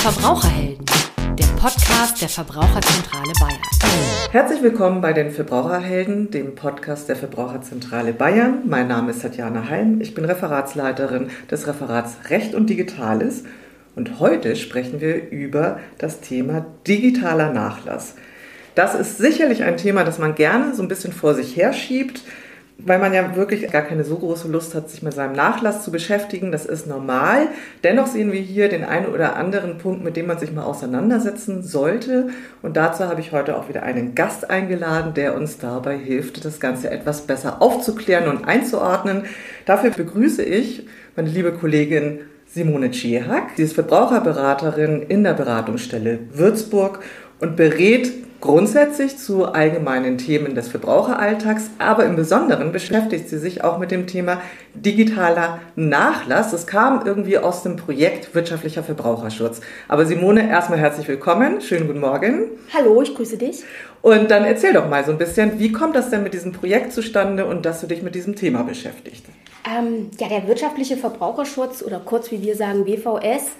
Verbraucherhelden, der Podcast der Verbraucherzentrale Bayern. Herzlich willkommen bei den Verbraucherhelden, dem Podcast der Verbraucherzentrale Bayern. Mein Name ist Tatjana Heim, ich bin Referatsleiterin des Referats Recht und Digitales und heute sprechen wir über das Thema digitaler Nachlass. Das ist sicherlich ein Thema, das man gerne so ein bisschen vor sich herschiebt weil man ja wirklich gar keine so große Lust hat, sich mit seinem Nachlass zu beschäftigen. Das ist normal. Dennoch sehen wir hier den einen oder anderen Punkt, mit dem man sich mal auseinandersetzen sollte. Und dazu habe ich heute auch wieder einen Gast eingeladen, der uns dabei hilft, das Ganze etwas besser aufzuklären und einzuordnen. Dafür begrüße ich meine liebe Kollegin Simone Tschehak. Sie ist Verbraucherberaterin in der Beratungsstelle Würzburg und berät grundsätzlich zu allgemeinen Themen des Verbraucheralltags, aber im Besonderen beschäftigt sie sich auch mit dem Thema digitaler Nachlass. Das kam irgendwie aus dem Projekt Wirtschaftlicher Verbraucherschutz. Aber Simone, erstmal herzlich willkommen. Schönen guten Morgen. Hallo, ich grüße dich. Und dann erzähl doch mal so ein bisschen, wie kommt das denn mit diesem Projekt zustande und dass du dich mit diesem Thema beschäftigst? Ähm, ja, der wirtschaftliche Verbraucherschutz oder kurz wie wir sagen WVS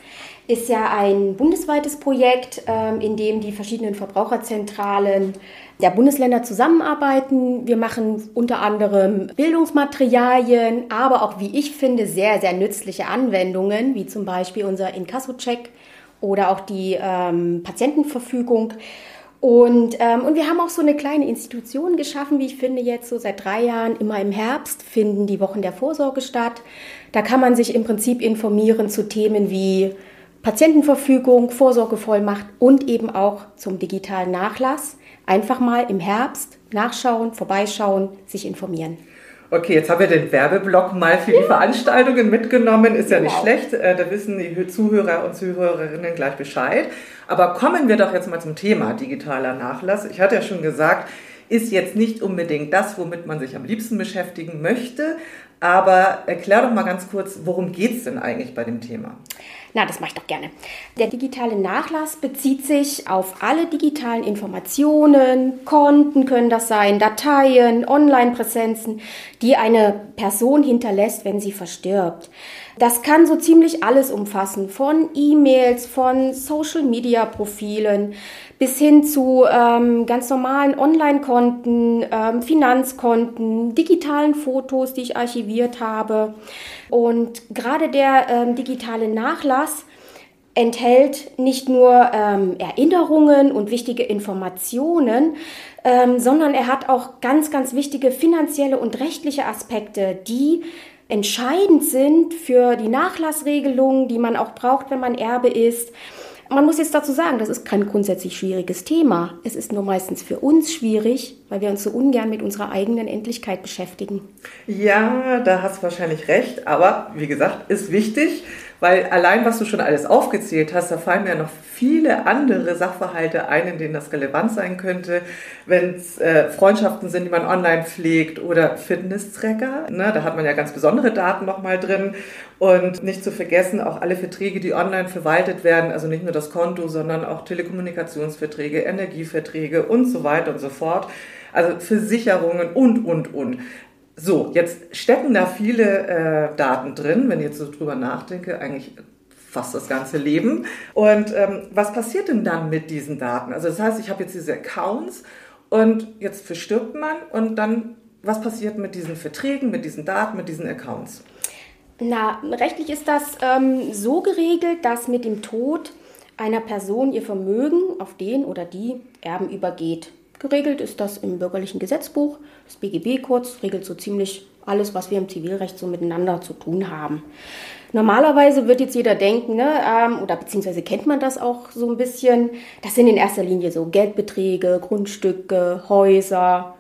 ist ja ein bundesweites Projekt, ähm, in dem die verschiedenen Verbraucherzentralen der Bundesländer zusammenarbeiten. Wir machen unter anderem Bildungsmaterialien, aber auch, wie ich finde, sehr, sehr nützliche Anwendungen, wie zum Beispiel unser Inkasso-Check oder auch die ähm, Patientenverfügung. Und, ähm, und wir haben auch so eine kleine Institution geschaffen, wie ich finde, jetzt so seit drei Jahren. Immer im Herbst finden die Wochen der Vorsorge statt. Da kann man sich im Prinzip informieren zu Themen wie Patientenverfügung, Vorsorgevollmacht und eben auch zum digitalen Nachlass. Einfach mal im Herbst nachschauen, vorbeischauen, sich informieren. Okay, jetzt haben wir den Werbeblock mal für die Veranstaltungen mitgenommen. Ist ja nicht wow. schlecht. Äh, da wissen die Zuhörer und Zuhörerinnen gleich Bescheid. Aber kommen wir doch jetzt mal zum Thema digitaler Nachlass. Ich hatte ja schon gesagt, ist jetzt nicht unbedingt das, womit man sich am liebsten beschäftigen möchte. Aber erklär doch mal ganz kurz, worum geht es denn eigentlich bei dem Thema? Na, das mache ich doch gerne. Der digitale Nachlass bezieht sich auf alle digitalen Informationen, Konten können das sein, Dateien, Online-Präsenzen, die eine Person hinterlässt, wenn sie verstirbt. Das kann so ziemlich alles umfassen, von E-Mails, von Social-Media-Profilen bis hin zu ähm, ganz normalen Online-Konten, ähm, Finanzkonten, digitalen Fotos, die ich archiviert habe. Und gerade der ähm, digitale Nachlass enthält nicht nur ähm, Erinnerungen und wichtige Informationen, ähm, sondern er hat auch ganz, ganz wichtige finanzielle und rechtliche Aspekte, die entscheidend sind für die Nachlassregelungen, die man auch braucht, wenn man Erbe ist. Man muss jetzt dazu sagen, das ist kein grundsätzlich schwieriges Thema. Es ist nur meistens für uns schwierig, weil wir uns so ungern mit unserer eigenen Endlichkeit beschäftigen. Ja, da hast du wahrscheinlich recht, aber wie gesagt, ist wichtig. Weil allein, was du schon alles aufgezählt hast, da fallen mir noch viele andere Sachverhalte ein, in denen das relevant sein könnte, wenn es äh, Freundschaften sind, die man online pflegt oder Fitness-Tracker. Ne, da hat man ja ganz besondere Daten nochmal drin. Und nicht zu vergessen, auch alle Verträge, die online verwaltet werden, also nicht nur das Konto, sondern auch Telekommunikationsverträge, Energieverträge und so weiter und so fort. Also Versicherungen und, und, und. So, jetzt stecken da viele äh, Daten drin, wenn ich jetzt so drüber nachdenke, eigentlich fast das ganze Leben. Und ähm, was passiert denn dann mit diesen Daten? Also das heißt, ich habe jetzt diese Accounts und jetzt verstirbt man und dann, was passiert mit diesen Verträgen, mit diesen Daten, mit diesen Accounts? Na, rechtlich ist das ähm, so geregelt, dass mit dem Tod einer Person ihr Vermögen auf den oder die Erben übergeht. Geregelt ist das im bürgerlichen Gesetzbuch. Das BGB kurz regelt so ziemlich alles, was wir im Zivilrecht so miteinander zu tun haben. Normalerweise wird jetzt jeder denken, ne, ähm, oder beziehungsweise kennt man das auch so ein bisschen, das sind in erster Linie so Geldbeträge, Grundstücke, Häuser,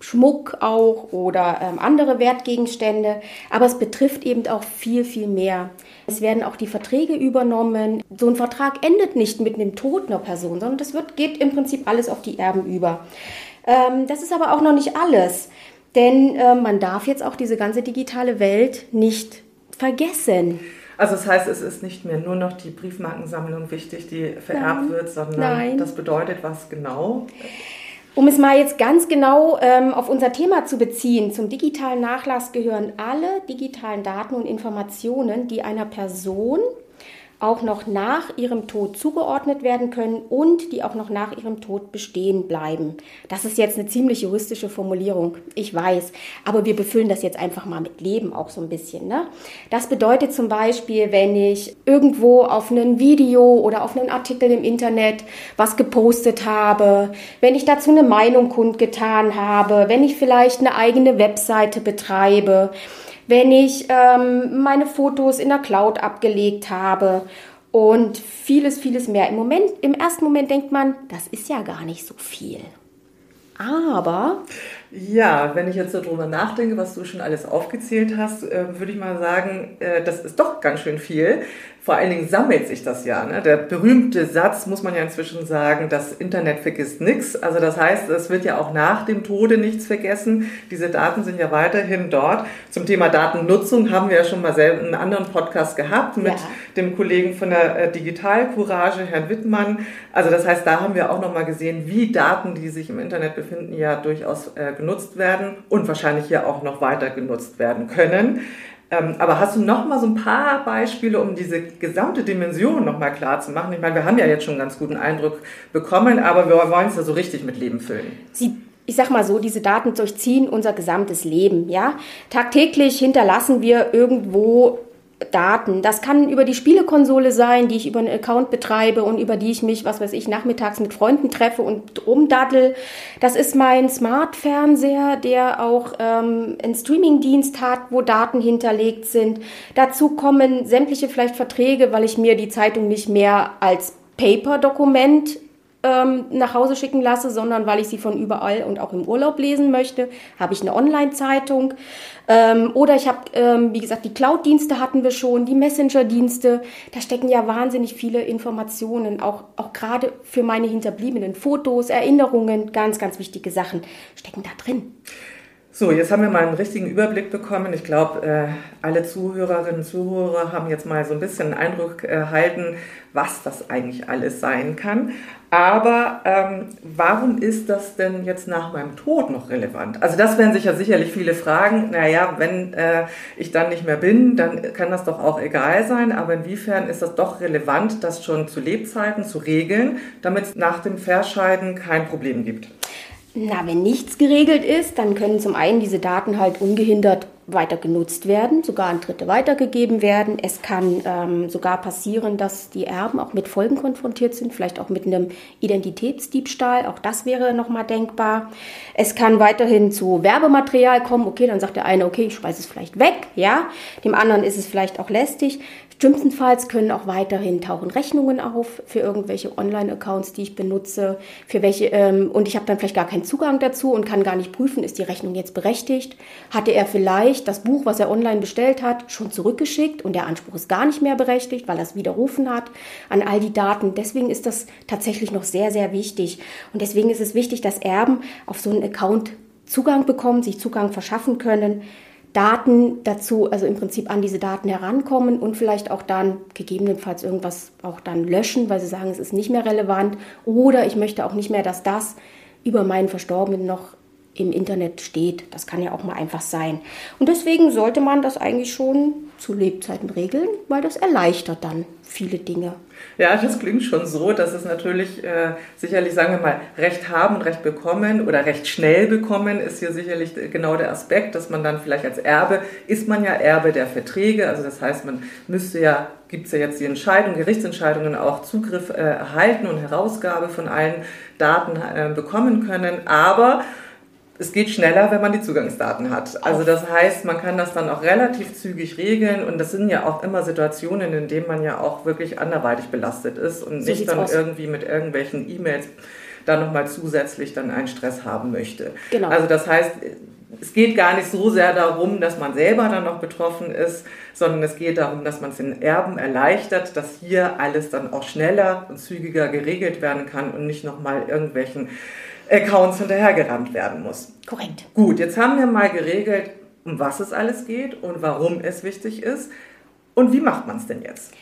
Schmuck auch oder ähm, andere Wertgegenstände. Aber es betrifft eben auch viel, viel mehr. Es werden auch die Verträge übernommen. So ein Vertrag endet nicht mit dem Tod einer Person, sondern das wird, geht im Prinzip alles auf die Erben über. Ähm, das ist aber auch noch nicht alles. Denn äh, man darf jetzt auch diese ganze digitale Welt nicht vergessen. Also das heißt, es ist nicht mehr nur noch die Briefmarkensammlung wichtig, die vererbt Nein. wird, sondern Nein. das bedeutet was genau? Um es mal jetzt ganz genau ähm, auf unser Thema zu beziehen, zum digitalen Nachlass gehören alle digitalen Daten und Informationen, die einer Person auch noch nach ihrem Tod zugeordnet werden können und die auch noch nach ihrem Tod bestehen bleiben. Das ist jetzt eine ziemlich juristische Formulierung, ich weiß, aber wir befüllen das jetzt einfach mal mit Leben auch so ein bisschen. Ne? Das bedeutet zum Beispiel, wenn ich irgendwo auf ein Video oder auf einen Artikel im Internet was gepostet habe, wenn ich dazu eine Meinung kundgetan habe, wenn ich vielleicht eine eigene Webseite betreibe, wenn ich ähm, meine Fotos in der Cloud abgelegt habe und vieles, vieles mehr. Im Moment, im ersten Moment denkt man, das ist ja gar nicht so viel. Aber. Ja, wenn ich jetzt darüber nachdenke, was du schon alles aufgezählt hast, äh, würde ich mal sagen, äh, das ist doch ganz schön viel vor allen Dingen sammelt sich das ja. Ne? Der berühmte Satz, muss man ja inzwischen sagen, das Internet vergisst nichts. Also das heißt, es wird ja auch nach dem Tode nichts vergessen. Diese Daten sind ja weiterhin dort. Zum Thema Datennutzung haben wir ja schon mal selber einen anderen Podcast gehabt mit ja. dem Kollegen von der äh, Digitalcourage, Herrn Wittmann. Also das heißt, da haben wir auch noch mal gesehen, wie Daten, die sich im Internet befinden, ja durchaus äh, genutzt werden und wahrscheinlich hier auch noch weiter genutzt werden können. Ähm, aber hast du noch mal so ein paar Beispiele, um diese gesamte Dimension noch mal klar zu machen? Ich meine, wir haben ja jetzt schon einen ganz guten Eindruck bekommen, aber wir wollen es ja so richtig mit Leben füllen. Sie ich sag mal so, diese Daten durchziehen unser gesamtes Leben, ja. Tagtäglich hinterlassen wir irgendwo Daten. Das kann über die Spielekonsole sein, die ich über einen Account betreibe und über die ich mich, was weiß ich, nachmittags mit Freunden treffe und rumdaddel. Das ist mein Smart-Fernseher, der auch ähm, einen Streaming-Dienst hat, wo Daten hinterlegt sind. Dazu kommen sämtliche vielleicht Verträge, weil ich mir die Zeitung nicht mehr als Paper-Dokument ähm, nach Hause schicken lasse, sondern weil ich sie von überall und auch im Urlaub lesen möchte, habe ich eine Online-Zeitung. Ähm, oder ich habe, ähm, wie gesagt, die Cloud-Dienste hatten wir schon, die Messenger-Dienste. Da stecken ja wahnsinnig viele Informationen, auch, auch gerade für meine Hinterbliebenen. Fotos, Erinnerungen, ganz, ganz wichtige Sachen stecken da drin. So, jetzt haben wir mal einen richtigen Überblick bekommen. Ich glaube, äh, alle Zuhörerinnen und Zuhörer haben jetzt mal so ein bisschen einen Eindruck erhalten, was das eigentlich alles sein kann. Aber ähm, warum ist das denn jetzt nach meinem Tod noch relevant? Also das werden sich ja sicherlich viele fragen. Naja, wenn äh, ich dann nicht mehr bin, dann kann das doch auch egal sein. Aber inwiefern ist das doch relevant, das schon zu Lebzeiten zu regeln, damit es nach dem Verscheiden kein Problem gibt? Na, wenn nichts geregelt ist, dann können zum einen diese Daten halt ungehindert weiter genutzt werden, sogar an Dritte weitergegeben werden. Es kann ähm, sogar passieren, dass die Erben auch mit Folgen konfrontiert sind, vielleicht auch mit einem Identitätsdiebstahl. Auch das wäre nochmal denkbar. Es kann weiterhin zu Werbematerial kommen. Okay, dann sagt der eine, okay, ich schmeiße es vielleicht weg. Ja, dem anderen ist es vielleicht auch lästig. Schlimmstenfalls können auch weiterhin tauchen Rechnungen auf für irgendwelche Online-Accounts, die ich benutze, für welche ähm, und ich habe dann vielleicht gar keinen Zugang dazu und kann gar nicht prüfen, ist die Rechnung jetzt berechtigt? Hatte er vielleicht das Buch, was er online bestellt hat, schon zurückgeschickt und der Anspruch ist gar nicht mehr berechtigt, weil er es widerrufen hat an all die Daten. Deswegen ist das tatsächlich noch sehr, sehr wichtig und deswegen ist es wichtig, dass Erben auf so einen Account Zugang bekommen, sich Zugang verschaffen können Daten dazu, also im Prinzip an diese Daten herankommen und vielleicht auch dann gegebenenfalls irgendwas auch dann löschen, weil sie sagen, es ist nicht mehr relevant. Oder ich möchte auch nicht mehr, dass das über meinen Verstorbenen noch im Internet steht. Das kann ja auch mal einfach sein. Und deswegen sollte man das eigentlich schon zu Lebzeiten regeln, weil das erleichtert dann viele Dinge. Ja, das klingt schon so, dass es natürlich äh, sicherlich, sagen wir mal, Recht haben und Recht bekommen oder recht schnell bekommen ist hier sicherlich genau der Aspekt, dass man dann vielleicht als Erbe, ist man ja Erbe der Verträge, also das heißt, man müsste ja, gibt es ja jetzt die Entscheidung, Gerichtsentscheidungen auch Zugriff äh, erhalten und Herausgabe von allen Daten äh, bekommen können, aber es geht schneller, wenn man die Zugangsdaten hat. Also das heißt, man kann das dann auch relativ zügig regeln und das sind ja auch immer Situationen, in denen man ja auch wirklich anderweitig belastet ist und so nicht dann aus. irgendwie mit irgendwelchen E-Mails dann nochmal zusätzlich dann einen Stress haben möchte. Genau. Also das heißt, es geht gar nicht so sehr darum, dass man selber dann noch betroffen ist, sondern es geht darum, dass man es den Erben erleichtert, dass hier alles dann auch schneller und zügiger geregelt werden kann und nicht nochmal irgendwelchen Accounts hinterhergerannt werden muss. Korrekt. Gut, jetzt haben wir mal geregelt, um was es alles geht und warum es wichtig ist. Und wie macht man es denn jetzt?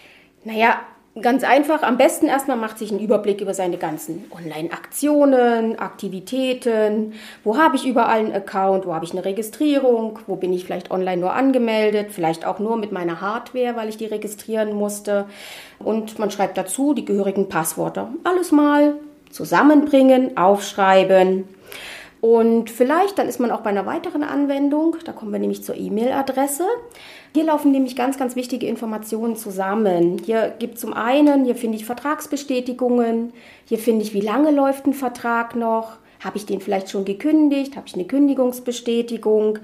Naja, Ganz einfach, am besten erstmal macht sich einen Überblick über seine ganzen Online-Aktionen, Aktivitäten, wo habe ich überall einen Account, wo habe ich eine Registrierung, wo bin ich vielleicht online nur angemeldet, vielleicht auch nur mit meiner Hardware, weil ich die registrieren musste. Und man schreibt dazu die gehörigen Passwörter. Alles mal zusammenbringen, aufschreiben. Und vielleicht, dann ist man auch bei einer weiteren Anwendung, da kommen wir nämlich zur E-Mail-Adresse. Hier laufen nämlich ganz, ganz wichtige Informationen zusammen. Hier gibt es zum einen, hier finde ich Vertragsbestätigungen, hier finde ich, wie lange läuft ein Vertrag noch, habe ich den vielleicht schon gekündigt, habe ich eine Kündigungsbestätigung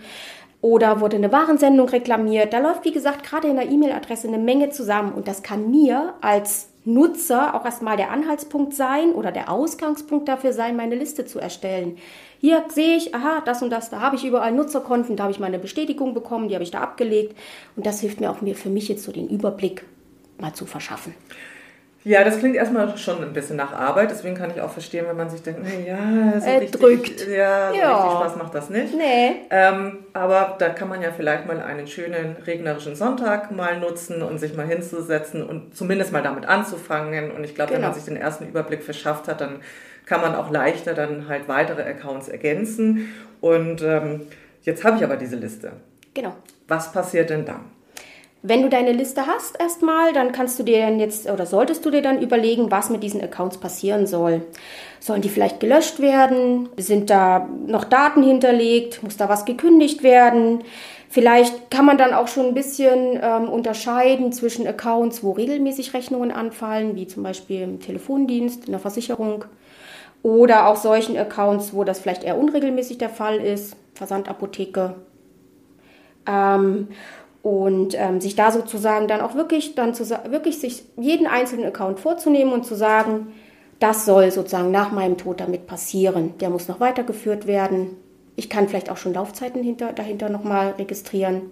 oder wurde eine Warensendung reklamiert. Da läuft, wie gesagt, gerade in der E-Mail-Adresse eine Menge zusammen und das kann mir als Nutzer auch erstmal der Anhaltspunkt sein oder der Ausgangspunkt dafür sein, meine Liste zu erstellen. Hier sehe ich, aha, das und das, da habe ich überall Nutzerkonten, da habe ich meine Bestätigung bekommen, die habe ich da abgelegt. Und das hilft mir auch mir für mich jetzt so den Überblick mal zu verschaffen. Ja, das klingt erstmal schon ein bisschen nach Arbeit, deswegen kann ich auch verstehen, wenn man sich denkt, ja, so äh, richtig, drückt. Ja, so Ja. richtig Spaß macht das nicht. Nee. Ähm, aber da kann man ja vielleicht mal einen schönen regnerischen Sonntag mal nutzen und sich mal hinzusetzen und zumindest mal damit anzufangen. Und ich glaube, wenn Genau. man sich den ersten Überblick verschafft hat, dann kann man auch leichter dann halt weitere Accounts ergänzen. Und ähm, jetzt habe ich aber diese Liste. Genau. Was passiert denn dann? Wenn du deine Liste hast erstmal, dann kannst du dir dann jetzt oder solltest du dir dann überlegen, was mit diesen Accounts passieren soll. Sollen die vielleicht gelöscht werden? Sind da noch Daten hinterlegt? Muss da was gekündigt werden? Vielleicht kann man dann auch schon ein bisschen ähm, unterscheiden zwischen Accounts, wo regelmäßig Rechnungen anfallen, wie zum Beispiel im Telefondienst, in der Versicherung. Oder auch solchen Accounts, wo das vielleicht eher unregelmäßig der Fall ist, Versandapotheke, ähm, und ähm, sich da sozusagen dann auch wirklich dann zu, wirklich sich jeden einzelnen Account vorzunehmen und zu sagen, das soll sozusagen nach meinem Tod damit passieren. Der muss noch weitergeführt werden. Ich kann vielleicht auch schon Laufzeiten hinter, dahinter nochmal registrieren.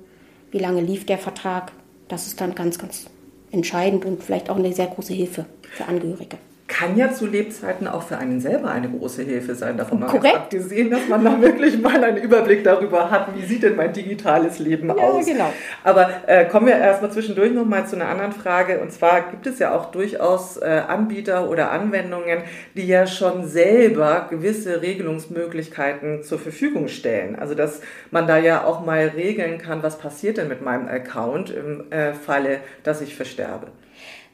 Wie lange lief der Vertrag? Das ist dann ganz, ganz entscheidend und vielleicht auch eine sehr große Hilfe für Angehörige. Kann ja zu Lebzeiten auch für einen selber eine große Hilfe sein. Davon mal Korrekt. abgesehen, dass man da wirklich mal einen Überblick darüber hat, wie sieht denn mein digitales Leben aus. genau. Aber äh, kommen wir erstmal zwischendurch nochmal zu einer anderen Frage. Und zwar gibt es ja auch durchaus äh, Anbieter oder Anwendungen, die ja schon selber gewisse Regelungsmöglichkeiten zur Verfügung stellen. Also dass man da ja auch mal regeln kann, was passiert denn mit meinem Account im äh, Falle, dass ich versterbe.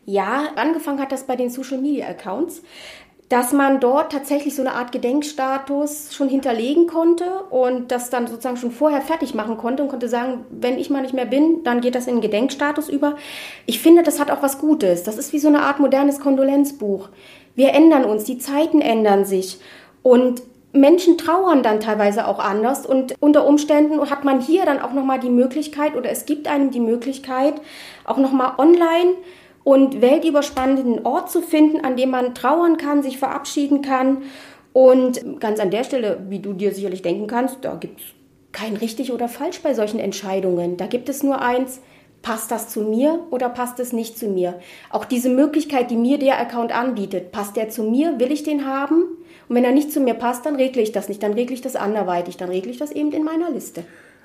Ja, angefangen hat das bei den Social Media Accounts, dass man dort tatsächlich so eine Art Gedenkstatus schon hinterlegen konnte und das dann sozusagen schon vorher fertig machen konnte und konnte sagen, wenn ich mal nicht mehr bin, dann geht das in den Gedenkstatus über. Ich finde, das hat auch was Gutes. Das ist wie so eine Art modernes Kondolenzbuch. Wir ändern uns, die Zeiten ändern sich und Menschen trauern dann teilweise auch anders und unter Umständen hat man hier dann auch nochmal die Möglichkeit oder es gibt einem die Möglichkeit, auch nochmal online und weltüberspannenden Ort zu finden, an dem man trauern kann, sich verabschieden kann. Und ganz an der Stelle, wie du dir sicherlich denken kannst, da gibt es kein richtig oder falsch bei solchen Entscheidungen. Da gibt es nur eins, passt das zu mir oder passt es nicht zu mir? Auch diese Möglichkeit, die mir der Account anbietet, passt der zu mir, will ich den haben? Und wenn er nicht zu mir passt, dann regle ich das nicht, dann regle ich das anderweitig, dann regle ich das eben in meiner Liste.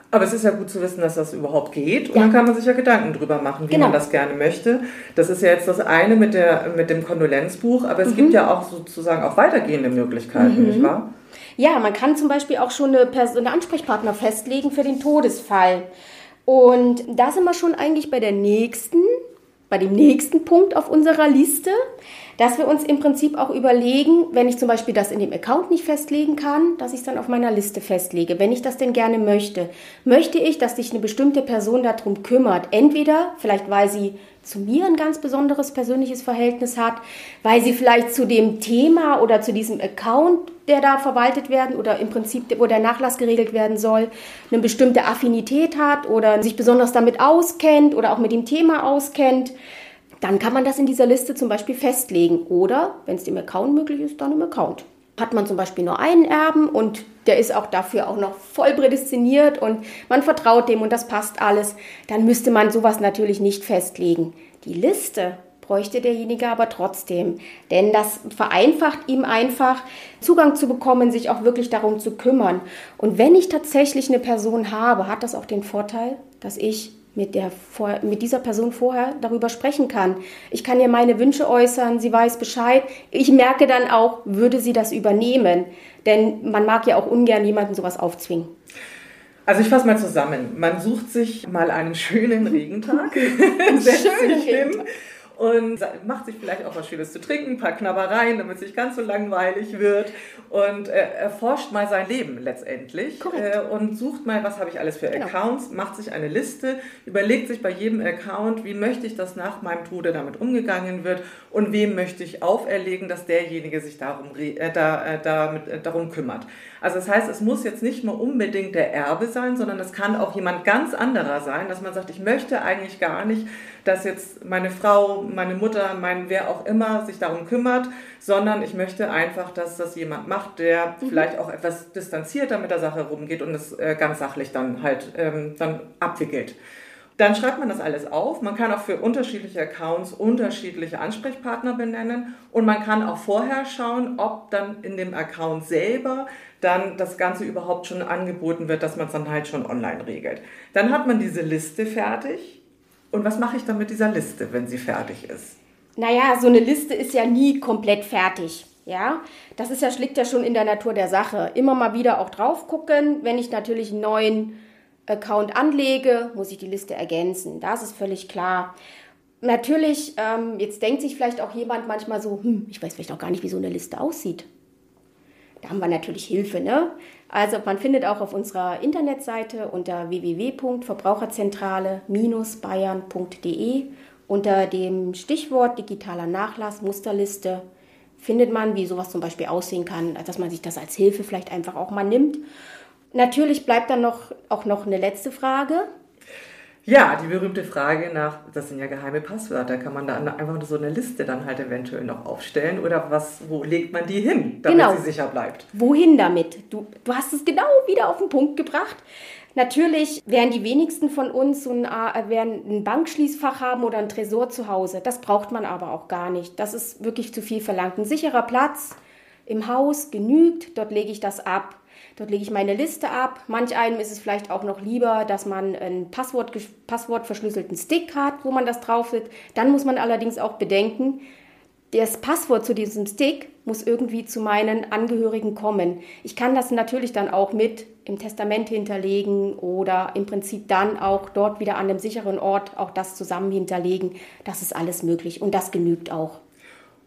Aber es ist ja gut zu wissen, dass das überhaupt geht. Und Ja. dann kann man sich ja Gedanken drüber machen, wie Genau. man das gerne möchte. Das ist ja jetzt das eine mit, der, mit dem Kondolenzbuch, aber Mhm. es gibt ja auch sozusagen auch weitergehende Möglichkeiten, nicht wahr? Ja, man kann zum Beispiel auch schon eine, Person, eine Ansprechpartner festlegen für den Todesfall. Und da sind wir schon eigentlich bei der nächsten, bei dem nächsten Punkt auf unserer Liste, dass wir uns im Prinzip auch überlegen, wenn ich zum Beispiel das in dem Account nicht festlegen kann, dass ich es dann auf meiner Liste festlege, wenn ich das denn gerne möchte. Möchte ich, dass sich eine bestimmte Person darum kümmert? Entweder, vielleicht weil sie zu mir ein ganz besonderes persönliches Verhältnis hat, weil sie vielleicht zu dem Thema oder zu diesem Account, der da verwaltet werden oder im Prinzip, wo der Nachlass geregelt werden soll, eine bestimmte Affinität hat oder sich besonders damit auskennt oder auch mit dem Thema auskennt. Dann kann man das in dieser Liste zum Beispiel festlegen. Oder, wenn es dem Account möglich ist, dann im Account. Hat man zum Beispiel nur einen Erben und der ist auch dafür auch noch voll prädestiniert und man vertraut dem und das passt alles, dann müsste man sowas natürlich nicht festlegen. Die Liste bräuchte derjenige aber trotzdem, denn das vereinfacht ihm einfach Zugang zu bekommen, sich auch wirklich darum zu kümmern. Und wenn ich tatsächlich eine Person habe, hat das auch den Vorteil, dass ich mit, der, mit dieser Person vorher darüber sprechen kann. Ich kann ihr meine Wünsche äußern, sie weiß Bescheid. Ich merke dann auch, würde sie das übernehmen. Denn man mag ja auch ungern jemanden sowas aufzwingen. Also ich fasse mal zusammen. Man sucht sich mal einen schönen Regentag, setzt schönen sich hin und macht sich vielleicht auch was Schönes zu trinken, ein paar Knabbereien, damit es nicht ganz so langweilig wird und äh, erforscht mal sein Leben letztendlich äh, und sucht mal, was habe ich alles für genau. Accounts, macht sich eine Liste, überlegt sich bei jedem Account, wie möchte ich, dass nach meinem Tode damit umgegangen wird und wem möchte ich auferlegen, dass derjenige sich darum, äh, da, äh, damit, äh, darum kümmert. Also das heißt, es muss jetzt nicht nur unbedingt der Erbe sein, sondern es kann auch jemand ganz anderer sein, dass man sagt, ich möchte eigentlich gar nicht, dass jetzt meine Frau, meine Mutter, mein wer auch immer sich darum kümmert, sondern ich möchte einfach, dass das jemand macht, der mhm. vielleicht auch etwas distanzierter mit der Sache rumgeht und es äh, ganz sachlich dann halt ähm, dann abwickelt. Dann schreibt man das alles auf. Man kann auch für unterschiedliche Accounts unterschiedliche Ansprechpartner benennen und man kann auch vorher schauen, ob dann in dem Account selber dann das Ganze überhaupt schon angeboten wird, dass man es dann halt schon online regelt. Dann hat man diese Liste fertig und was mache ich dann mit dieser Liste, wenn sie fertig ist? Naja, so eine Liste ist ja nie komplett fertig. Ja, das ist ja, liegt ja schon in der Natur der Sache. Immer mal wieder auch drauf gucken. Wenn ich natürlich einen neuen Account anlege, muss ich die Liste ergänzen. Das ist völlig klar. Natürlich, ähm, jetzt denkt sich vielleicht auch jemand manchmal so, hm, ich weiß vielleicht auch gar nicht, wie so eine Liste aussieht. Da haben wir natürlich Hilfe. Ne? Also man findet auch auf unserer Internetseite unter www.verbraucherzentrale-bayern.de unter dem Stichwort digitaler Nachlass, Musterliste, findet man, wie sowas zum Beispiel aussehen kann, dass man sich das als Hilfe vielleicht einfach auch mal nimmt. Natürlich bleibt dann noch, auch noch eine letzte Frage. Ja, die berühmte Frage nach, das sind ja geheime Passwörter, kann man da einfach so eine Liste dann halt eventuell noch aufstellen oder was, wo legt man die hin, damit genau. sie sicher bleibt? Wohin damit? Du, du hast es genau wieder auf den Punkt gebracht. Natürlich werden die wenigsten von uns so ein, äh, werden ein Bankschließfach haben oder ein Tresor zu Hause. Das braucht man aber auch gar nicht. Das ist wirklich zu viel verlangt. Ein sicherer Platz im Haus genügt, dort lege ich das ab. Dort lege ich meine Liste ab. Manch einem ist es vielleicht auch noch lieber, dass man einen Passwort, passwortverschlüsselten Stick hat, wo man das drauf sitzt. Dann muss man allerdings auch bedenken, das Passwort zu diesem Stick muss irgendwie zu meinen Angehörigen kommen. Ich kann das natürlich dann auch mit im Testament hinterlegen oder im Prinzip dann auch dort wieder an einem sicheren Ort auch das zusammen hinterlegen. Das ist alles möglich und das genügt auch.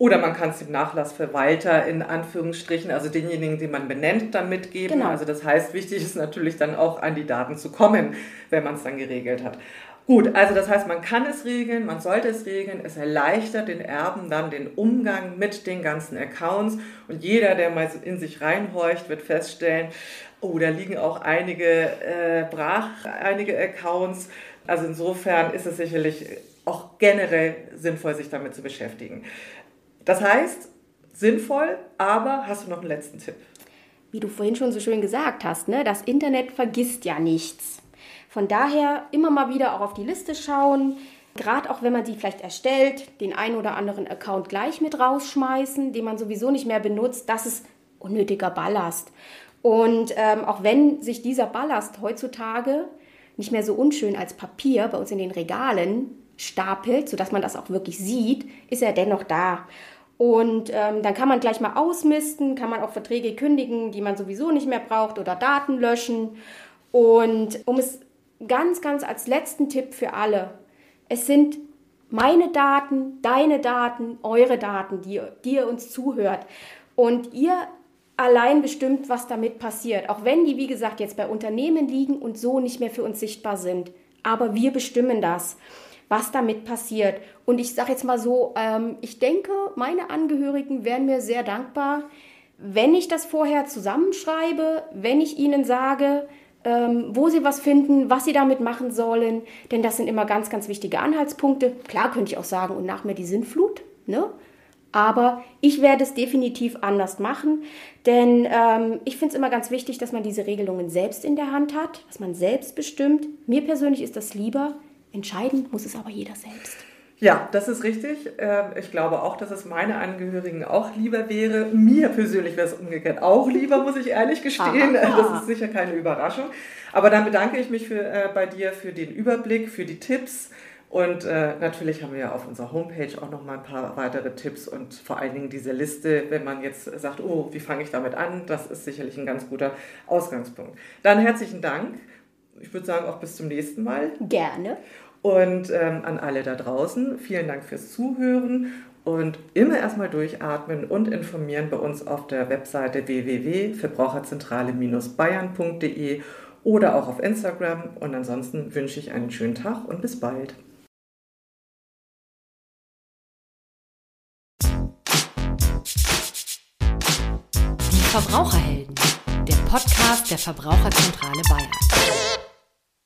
Oder man kann es dem Nachlassverwalter in Anführungsstrichen, also denjenigen, den man benennt, dann mitgeben. Genau. Also das heißt, wichtig ist natürlich dann auch an die Daten zu kommen, wenn man es dann geregelt hat. Gut, also das heißt, man kann es regeln, man sollte es regeln. Es erleichtert den Erben dann den Umgang mit den ganzen Accounts. Und jeder, der mal in sich reinhorcht, wird feststellen, oh, da liegen auch einige äh, brach, einige Accounts. Also insofern ist es sicherlich auch generell sinnvoll, sich damit zu beschäftigen. Das heißt, sinnvoll, aber hast du noch einen letzten Tipp? Wie du vorhin schon so schön gesagt hast, ne, das Internet vergisst ja nichts. Von daher immer mal wieder auch auf die Liste schauen, gerade auch wenn man sie vielleicht erstellt, den einen oder anderen Account gleich mit rausschmeißen, den man sowieso nicht mehr benutzt, das ist unnötiger Ballast. Und ähm, auch wenn sich dieser Ballast heutzutage nicht mehr so unschön als Papier bei uns in den Regalen stapelt, sodass man das auch wirklich sieht, ist er dennoch da. Und ähm, dann kann man gleich mal ausmisten, kann man auch Verträge kündigen, die man sowieso nicht mehr braucht oder Daten löschen. Und um es ganz, ganz als letzten Tipp für alle, es sind meine Daten, deine Daten, eure Daten, die, die ihr uns zuhört. Und ihr allein bestimmt, was damit passiert. Auch wenn die, wie gesagt, jetzt bei Unternehmen liegen und so nicht mehr für uns sichtbar sind. Aber wir bestimmen das was damit passiert. Und ich sage jetzt mal so, ähm, ich denke, meine Angehörigen wären mir sehr dankbar, wenn ich das vorher zusammenschreibe, wenn ich ihnen sage, ähm, wo sie was finden, was sie damit machen sollen. Denn das sind immer ganz, ganz wichtige Anhaltspunkte. Klar könnte ich auch sagen, und nach mir die Sinnflut. Ne? Aber ich werde es definitiv anders machen, denn ähm, ich finde es immer ganz wichtig, dass man diese Regelungen selbst in der Hand hat, dass man selbst bestimmt. Mir persönlich ist das lieber, Entscheiden muss es aber jeder selbst. Ja, das ist richtig. Ähm, ich glaube auch, dass es meine Angehörigen auch lieber wäre. Mir persönlich wäre es umgekehrt auch lieber, muss ich ehrlich gestehen. Das ist sicher keine Überraschung. Aber dann bedanke ich mich für, äh, bei dir für den Überblick, für die Tipps. Und äh, natürlich haben wir ja auf unserer Homepage auch noch mal ein paar weitere Tipps und vor allen Dingen diese Liste, wenn man jetzt sagt, oh, wie fange ich damit an, das ist sicherlich ein ganz guter Ausgangspunkt. Dann herzlichen Dank. Ich würde sagen, auch bis zum nächsten Mal. Gerne. Und ähm, an alle da draußen, vielen Dank fürs Zuhören und immer erstmal durchatmen und informieren bei uns auf der Webseite www.verbraucherzentrale-bayern.de oder auch auf Instagram. Und ansonsten wünsche ich einen schönen Tag und bis bald. Die Verbraucherhelden, der Podcast der Verbraucherzentrale Bayern.